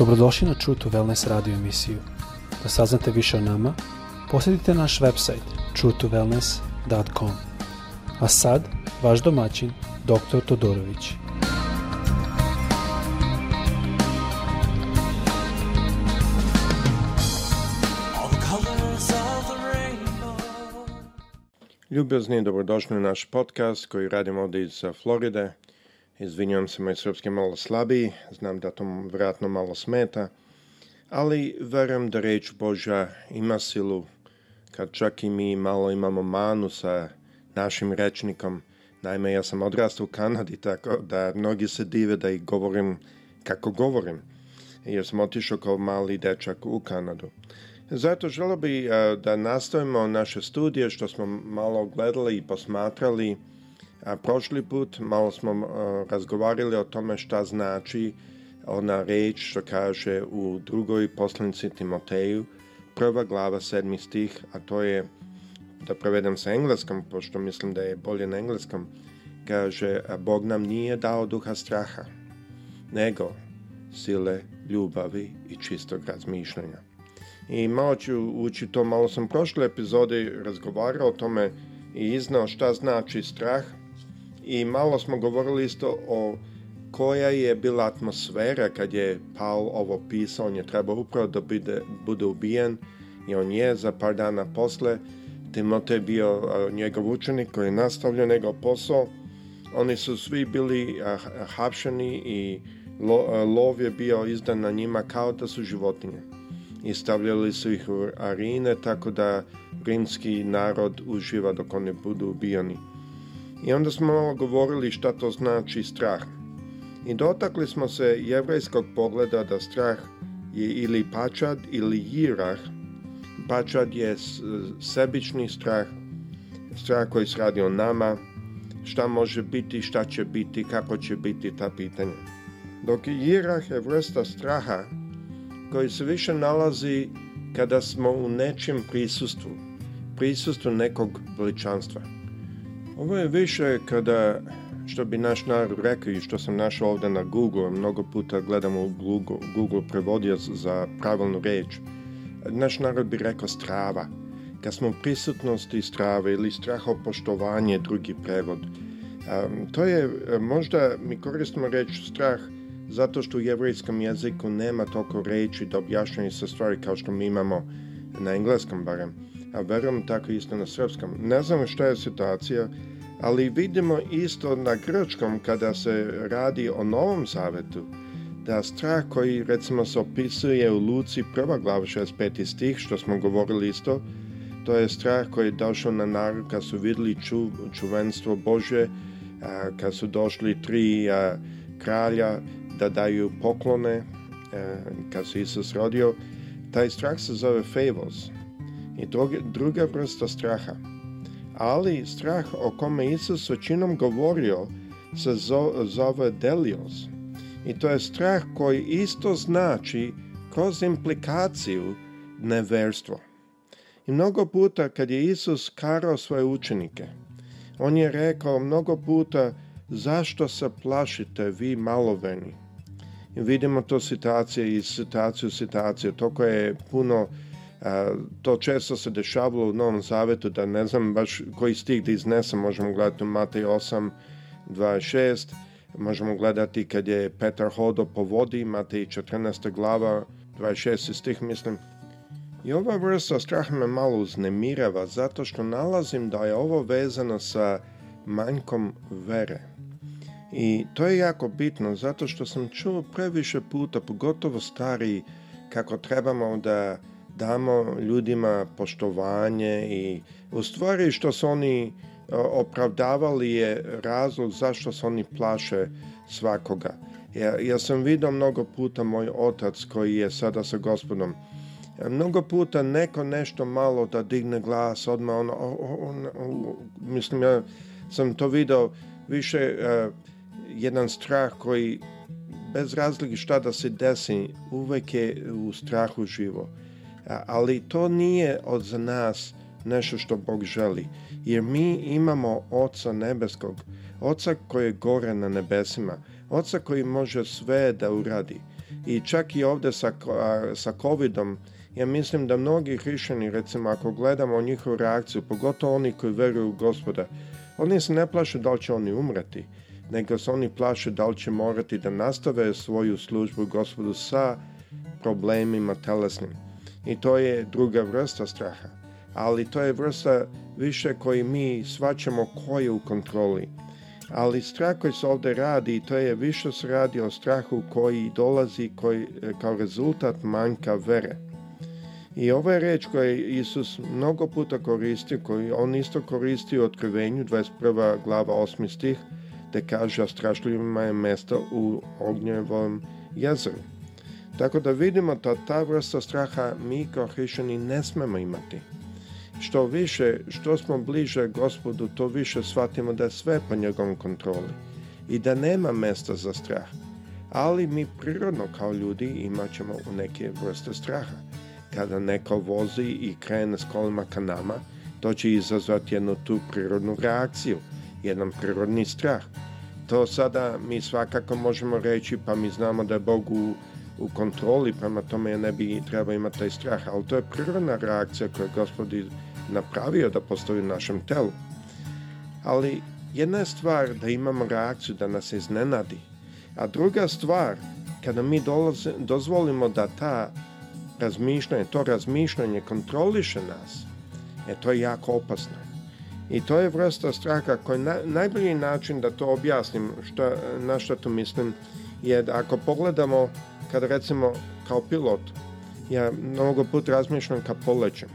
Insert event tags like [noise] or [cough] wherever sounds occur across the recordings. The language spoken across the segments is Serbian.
Dobrodošli na True to Wellness radio emisiju. Da saznate više o nama, posjetite naš website truetowellness.com. A sad, vaš domaćin, dr. Todorović. Ljubiozni, dobrodošli na naš podcast koji radimo ovde iz Floride. Izvinjavam se, moj srpski je malo slabiji, znam da to vratno malo smeta, ali verujem da reč Boža ima silu, kad čak i mi malo imamo manu sa našim rečnikom. Naime, ja sam odrastao u Kanadi, tako da mnogi se dive da i govorim kako govorim, jer sam otišao kao mali dečak u Kanadu. Zato želo bi da nastavimo naše studije što smo malo gledali i posmatrali A prošli put malo smo uh, razgovarali o tome šta znači ona reč što kaže u drugoj poslanici Timoteju, prva glava sedmi stih, a to je, da prevedem sa engleskom, pošto mislim da je bolje na engleskom, kaže, Bog nam nije dao duha straha, nego sile ljubavi i čistog razmišljanja. I malo ću ući to, malo sam prošle epizode razgovarao o tome i iznao šta znači strah, i malo smo govorili isto o koja je bila atmosfera kad je Paul ovo pisao, on je trebao upravo da bude, bude ubijen i on je za par dana posle Timote je bio njegov učenik koji je nastavljao njegov posao oni su svi bili hapšeni i lo, lov je bio izdan na njima kao da su životinje i stavljali su ih u arine tako da rimski narod uživa dok oni budu ubijani I onda smo malo govorili šta to znači strah. I dotakli smo se jevrejskog pogleda da strah je ili pačad ili jirah. Pačad je sebični strah, strah koji se radi o nama, šta može biti, šta će biti, kako će biti ta pitanja. Dok jirah je vrsta straha koji se više nalazi kada smo u nečem prisustvu, prisustvu nekog veličanstva. Ovo je više kada, što bi naš narod rekao i što sam našao ovde na Google, mnogo puta gledamo u Google, Google prevodio za pravilnu reč. Naš narod bi rekao strava. Kad smo prisutnosti strave ili strahopoštovanje, drugi prevod. to je, možda mi koristimo reč strah, zato što u jevrijskom jeziku nema toliko reči da objašnjaju sa stvari kao što mi imamo na engleskom barem a verujem tako isto na srpskom. Ne znam šta je situacija, ali vidimo isto na grčkom kada se radi o Novom Zavetu, da strah koji recimo se opisuje u Luci 1. glava 65. stih, što smo govorili isto, to je strah koji je došao na narod kad su videli ču, čuvenstvo Bože, a, kad su došli tri a, kralja da daju poklone a, kad se Isus rodio. Taj strah se zove favors, i druga vrsta straha. Ali strah o kome Isus većinom govorio se zove delios. I to je strah koji isto znači kroz implikaciju neverstvo. I mnogo puta kad je Isus karao svoje učenike, on je rekao mnogo puta zašto se plašite vi maloveni. I vidimo to situacije i situaciju, situaciju. Toko je puno A, to često se dešavalo u Novom Zavetu, da ne znam baš koji stih da iznesem, možemo gledati u Matej 8, 26, možemo gledati kad je Petar hodo po vodi, Matej 14. glava, 26. stih, mislim. I ova vrsta straha me malo uznemirava, zato što nalazim da je ovo vezano sa manjkom vere. I to je jako bitno, zato što sam čuo previše puta, pogotovo stariji, kako trebamo da damo ljudima poštovanje i u stvari što su oni opravdavali je razlog zašto se oni plaše svakoga. Ja, ja sam vidio mnogo puta moj otac koji je sada sa gospodom mnogo puta neko nešto malo da digne glas odmah on, on, on, mislim ja sam to video više uh, jedan strah koji bez razlike šta da se desi uvek je u strahu živo ali to nije od nas nešto što Bog želi, jer mi imamo Oca nebeskog, Oca koji je gore na nebesima, Oca koji može sve da uradi. I čak i ovde sa, sa COVID-om, ja mislim da mnogi hrišćani, recimo ako gledamo njihovu reakciju, pogotovo oni koji veruju u gospoda, oni se ne plaše da li će oni umreti, nego se oni plaše da li će morati da nastave svoju službu gospodu sa problemima telesnim. I to je druga vrsta straha. Ali to je vrsta više koji mi svačamo ko je u kontroli. Ali strah koji se ovde radi, to je više se radi o strahu koji dolazi koji, kao rezultat manjka vere. I ova je reč koju je Isus mnogo puta koristio, koji on isto koristi u otkrivenju, 21. glava 8. stih, te kaže, strašljivima je mesto u ognjevom jezeru. Tako da vidimo da ta vrsta straha mi kao hrišćani ne smemo imati. Što više, što smo bliže gospodu, to više shvatimo da je sve po njegovom kontroli i da nema mesta za strah. Ali mi prirodno kao ljudi imat ćemo neke vrste straha. Kada neko vozi i krene s kolima ka nama, to će izazvati jednu tu prirodnu reakciju, jedan prirodni strah. To sada mi svakako možemo reći, pa mi znamo da je Bog u u kontroli, prema tome ja ne bi trebao imati taj strah, ali to je prirodna reakcija koju je gospodi napravio da postoji u našem telu. Ali jedna je stvar da imamo reakciju da nas iznenadi, a druga stvar, kada mi dolaze, dozvolimo da ta razmišljanje, to razmišljanje kontroliše nas, e, to je jako opasno. I to je vrsta straha koji na, najbolji način da to objasnim, što, na što tu mislim, je da ako pogledamo kad recimo kao pilot ja mnogo put razmišljam kad polećem.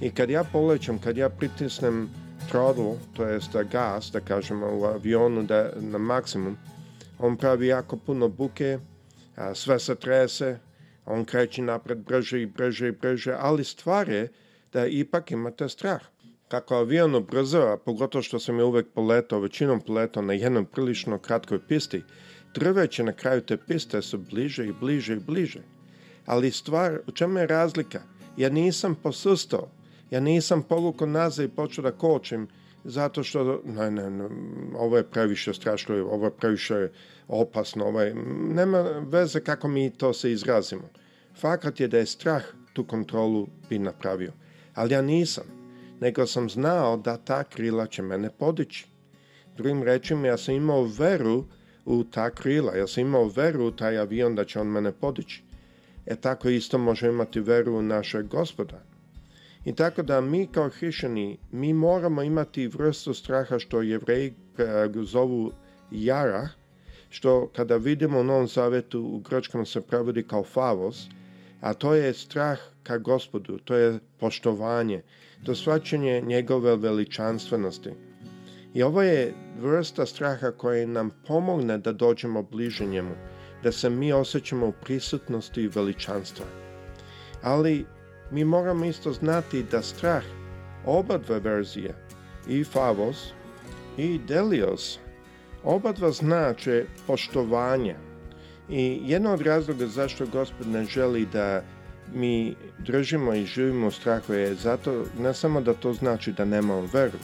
I kad ja polećem, kad ja pritisnem throttle, to jest da gas, da kažemo, u avionu da, na maksimum, on pravi jako puno buke, a, sve se trese, on kreće napred brže i brže i brže, ali stvar je da ipak imate strah. Kako avion ubrzava, pogotovo što sam je uvek poletao, većinom poletao na jednom prilično kratkoj pisti, drveće na kraju te piste da su bliže i bliže i bliže. Ali stvar, u čemu je razlika? Ja nisam posustao, ja nisam povukao nazad i počeo da kočim, zato što, ne, ne, ne, ovo je previše strašno, ovo je previše opasno, ovo je, nema veze kako mi to se izrazimo. Fakat je da je strah tu kontrolu bi napravio. Ali ja nisam, nego sam znao da ta krila će mene podići. Drugim rečima, ja sam imao veru u ta krila. Ja sam imao veru u taj avion da će on mene podići. E tako isto možemo imati veru u našeg gospoda. I tako da mi kao hrišćani, mi moramo imati vrstu straha što jevreji eh, zovu jara, što kada vidimo u Novom Zavetu u grčkom se prevodi kao favos, a to je strah ka gospodu, to je poštovanje, to svačanje njegove veličanstvenosti. I ovo je vrsta straha koja nam pomogne da dođemo bliže njemu, da se mi osjećamo u prisutnosti i veličanstva. Ali mi moramo isto znati da strah oba dve verzije, i favos i delios, oba dva znače poštovanje. I jedan od razloga zašto gospod ne želi da mi držimo i živimo strahu je zato ne samo da to znači da nemamo veru,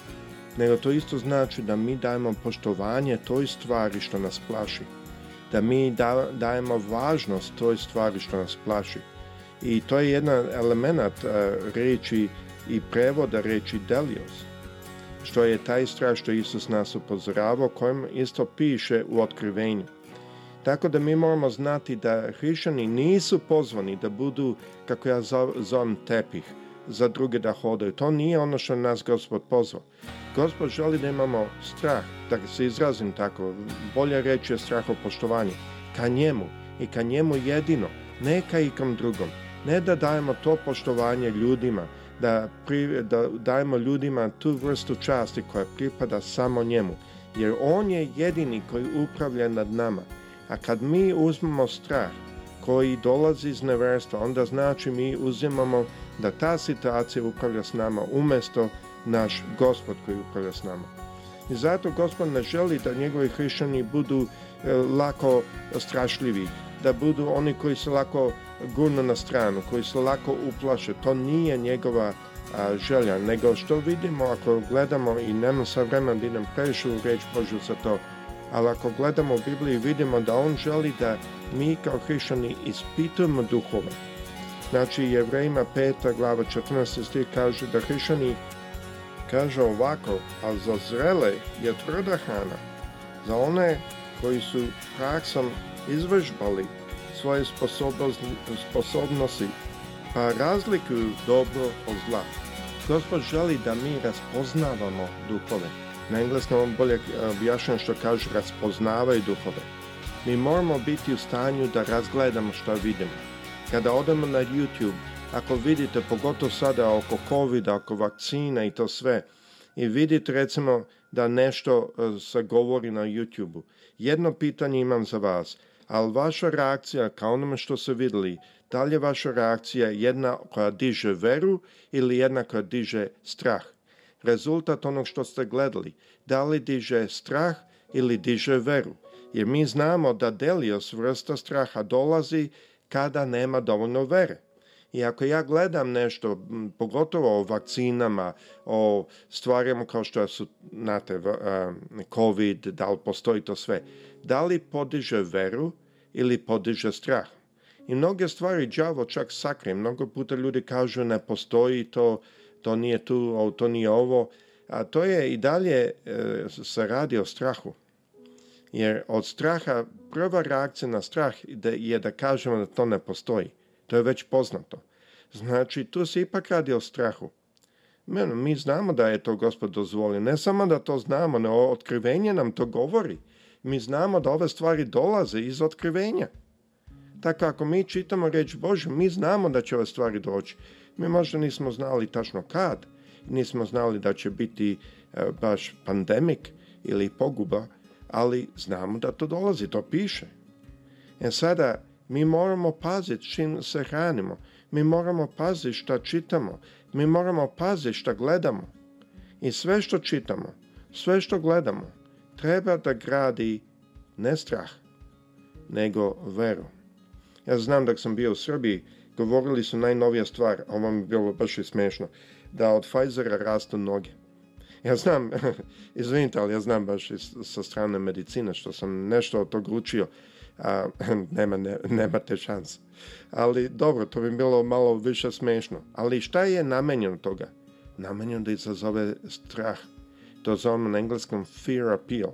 nego to isto znači da mi dajemo poštovanje toj stvari što nas plaši, da mi da, dajemo važnost toj stvari što nas plaši. I to je jedan element uh, reči i prevoda reči delios, što je taj strah što Isus nas upozoravao, kojem isto piše u otkrivenju. Tako da mi moramo znati da hrišćani nisu pozvani da budu, kako ja zovem, tepih, za druge da hodaju. To nije ono što nas gospod pozvao. Gospod želi da imamo strah, da se izrazim tako, bolje reč je strah o poštovanju, ka njemu i ka njemu jedino, ne ka ikom drugom. Ne da dajemo to poštovanje ljudima, da, pri, da dajemo ljudima tu vrstu časti koja pripada samo njemu, jer on je jedini koji upravlja nad nama. A kad mi uzmemo strah koji dolazi iz neverstva, onda znači mi uzimamo da ta situacija upravlja s nama umjesto naš gospod koji upravlja s nama. I zato gospod ne želi da njegovi hrišćani budu e, lako strašljivi, da budu oni koji se lako gurnu na stranu, koji se lako uplaše. To nije njegova a, želja, nego što vidimo ako gledamo i nema sa vremena da idem previše u reč Božu za to, ali ako gledamo u Bibliji vidimo da on želi da mi kao hrišćani ispitujemo duhove, Znači, Jevrejima 5. glava 14. stih kaže da hrišani kaže ovako, a za zrele je tvrda hrana, za one koji su praksom izvežbali svoje sposobnosti, pa razlikuju dobro od zla. Gospod želi da mi razpoznavamo duhove. Na engleskom on bolje eh, objašnjeno što kaže raspoznavaju duhove. Mi moramo biti u stanju da razgledamo što vidimo. Kada odemo na YouTube, ako vidite, pogotovo sada oko covid oko vakcina i to sve, i vidite recimo da nešto e, se govori na YouTube-u, jedno pitanje imam za vas, ali vaša reakcija ka onome što ste videli, da li je vaša reakcija jedna koja diže veru ili jedna koja diže strah? Rezultat onog što ste gledali, da li diže strah ili diže veru? Jer mi znamo da delios vrsta straha dolazi kada nema dovoljno vere. I ako ja gledam nešto, pogotovo o vakcinama, o stvarima kao što su, znate, e, COVID, da li postoji to sve, da li podiže veru ili podiže strah? I mnoge stvari đavo čak sakri. Mnogo puta ljudi kažu ne postoji to, to nije tu, to nije ovo. A to je i dalje e, se radi o strahu. Jer od straha, prva reakcija na strah je da kažemo da to ne postoji. To je već poznato. Znači, tu se ipak radi o strahu. Meno, mi znamo da je to gospod dozvolio. Ne samo da to znamo, ne, otkrivenje nam to govori. Mi znamo da ove stvari dolaze iz otkrivenja. Tako ako mi čitamo reč Božju, mi znamo da će ove stvari doći. Mi možda nismo znali tačno kad, nismo znali da će biti e, baš pandemik ili poguba, ali znamo da to dolazi, to piše. E sada, mi moramo paziti čim se hranimo, mi moramo paziti šta čitamo, mi moramo paziti šta gledamo. I sve što čitamo, sve što gledamo, treba da gradi ne strah, nego veru. Ja znam da sam bio u Srbiji, govorili su najnovija stvar, ovo mi je bilo baš i smešno, da od Pfizera rastu noge. Ja znam, [laughs] izvinite, ali ja znam baš iz, sa strane medicine što sam nešto od tog učio. A, [laughs] nema, ne, nemate šans. Ali dobro, to bi bilo malo više smešno. Ali šta je namenjeno toga? Namenjeno da izazove strah. To zovemo na engleskom fear appeal.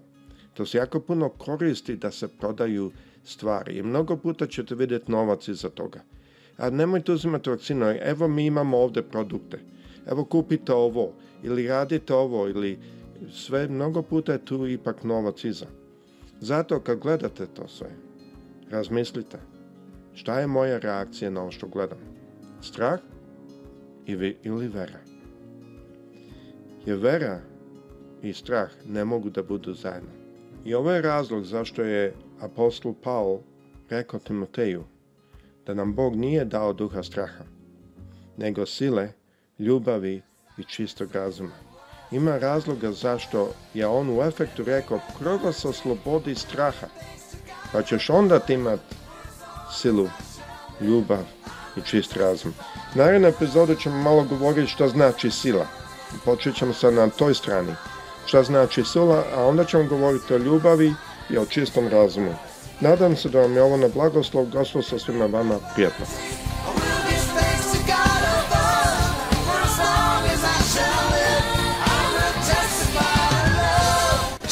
To se jako puno koristi da se prodaju stvari i mnogo puta ćete videti novac iza toga. A nemojte uzimati vakcinu, evo mi imamo ovde produkte, evo kupite ovo, ili radite ovo ili sve, mnogo puta je tu ipak novac iza. Zato kad gledate to sve, razmislite šta je moja reakcija na ovo što gledam. Strah ili vera. Je vera i strah ne mogu da budu zajedno. I ovo je razlog zašto je apostol Paul rekao Timoteju da nam Bog nije dao duha straha, nego sile, ljubavi i čistog razuma. Ima razloga zašto je on u efektu rekao prvo se i straha, pa ćeš onda ti imat silu, ljubav i čist razum. Naredna epizoda ćemo malo govoriti šta znači sila. Počet ćemo sad na toj strani. Šta znači sila, a onda ćemo govoriti o ljubavi i o čistom razumu. Nadam se da vam je ovo na blagoslov, gospod sa svima vama, prijatno.